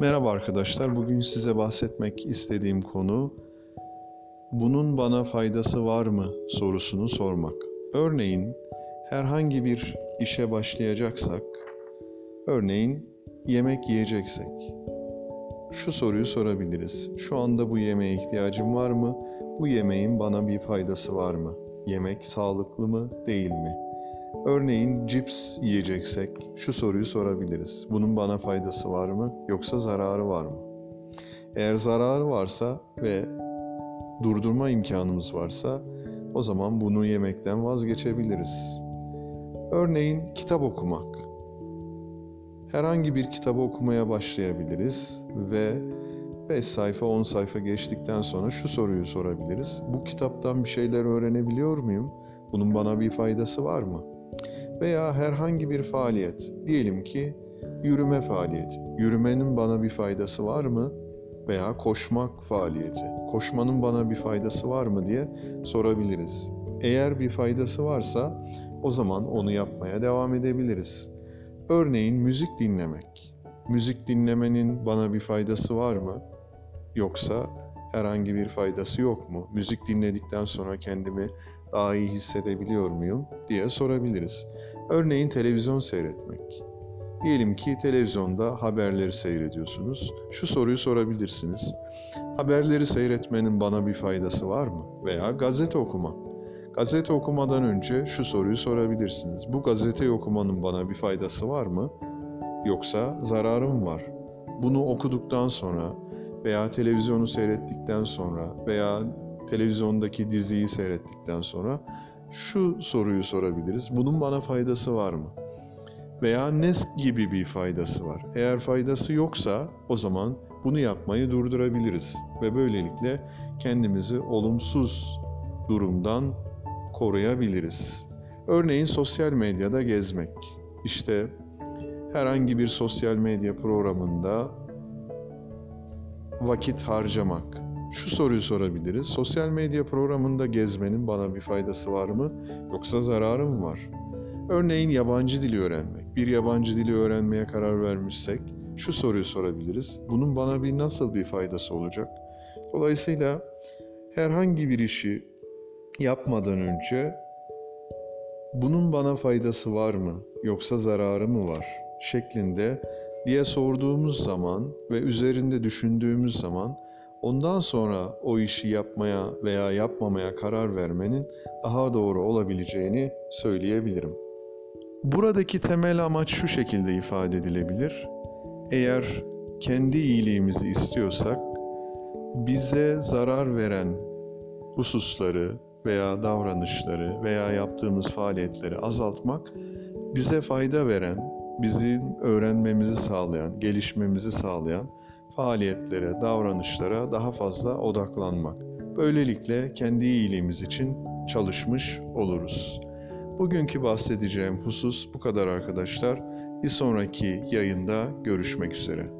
Merhaba arkadaşlar. Bugün size bahsetmek istediğim konu bunun bana faydası var mı sorusunu sormak. Örneğin herhangi bir işe başlayacaksak, örneğin yemek yiyeceksek şu soruyu sorabiliriz. Şu anda bu yemeğe ihtiyacım var mı? Bu yemeğin bana bir faydası var mı? Yemek sağlıklı mı, değil mi? Örneğin cips yiyeceksek şu soruyu sorabiliriz. Bunun bana faydası var mı yoksa zararı var mı? Eğer zararı varsa ve durdurma imkanımız varsa o zaman bunu yemekten vazgeçebiliriz. Örneğin kitap okumak. Herhangi bir kitabı okumaya başlayabiliriz ve 5 sayfa 10 sayfa geçtikten sonra şu soruyu sorabiliriz. Bu kitaptan bir şeyler öğrenebiliyor muyum? Bunun bana bir faydası var mı? Veya herhangi bir faaliyet. Diyelim ki yürüme faaliyeti. Yürümenin bana bir faydası var mı? Veya koşmak faaliyeti. Koşmanın bana bir faydası var mı diye sorabiliriz. Eğer bir faydası varsa o zaman onu yapmaya devam edebiliriz. Örneğin müzik dinlemek. Müzik dinlemenin bana bir faydası var mı? Yoksa herhangi bir faydası yok mu? Müzik dinledikten sonra kendimi daha iyi hissedebiliyor muyum diye sorabiliriz. Örneğin televizyon seyretmek. Diyelim ki televizyonda haberleri seyrediyorsunuz. Şu soruyu sorabilirsiniz. Haberleri seyretmenin bana bir faydası var mı? Veya gazete okumak. Gazete okumadan önce şu soruyu sorabilirsiniz. Bu gazeteyi okumanın bana bir faydası var mı? Yoksa zararı mı var? Bunu okuduktan sonra veya televizyonu seyrettikten sonra veya televizyondaki diziyi seyrettikten sonra şu soruyu sorabiliriz. Bunun bana faydası var mı? Veya ne gibi bir faydası var? Eğer faydası yoksa o zaman bunu yapmayı durdurabiliriz ve böylelikle kendimizi olumsuz durumdan koruyabiliriz. Örneğin sosyal medyada gezmek. İşte herhangi bir sosyal medya programında vakit harcamak şu soruyu sorabiliriz. Sosyal medya programında gezmenin bana bir faydası var mı yoksa zararı mı var? Örneğin yabancı dili öğrenmek. Bir yabancı dili öğrenmeye karar vermişsek şu soruyu sorabiliriz. Bunun bana bir nasıl bir faydası olacak? Dolayısıyla herhangi bir işi yapmadan önce bunun bana faydası var mı yoksa zararı mı var şeklinde diye sorduğumuz zaman ve üzerinde düşündüğümüz zaman Ondan sonra o işi yapmaya veya yapmamaya karar vermenin daha doğru olabileceğini söyleyebilirim. Buradaki temel amaç şu şekilde ifade edilebilir. Eğer kendi iyiliğimizi istiyorsak bize zarar veren hususları veya davranışları veya yaptığımız faaliyetleri azaltmak bize fayda veren, bizim öğrenmemizi sağlayan, gelişmemizi sağlayan faaliyetlere, davranışlara daha fazla odaklanmak. Böylelikle kendi iyiliğimiz için çalışmış oluruz. Bugünkü bahsedeceğim husus bu kadar arkadaşlar. Bir sonraki yayında görüşmek üzere.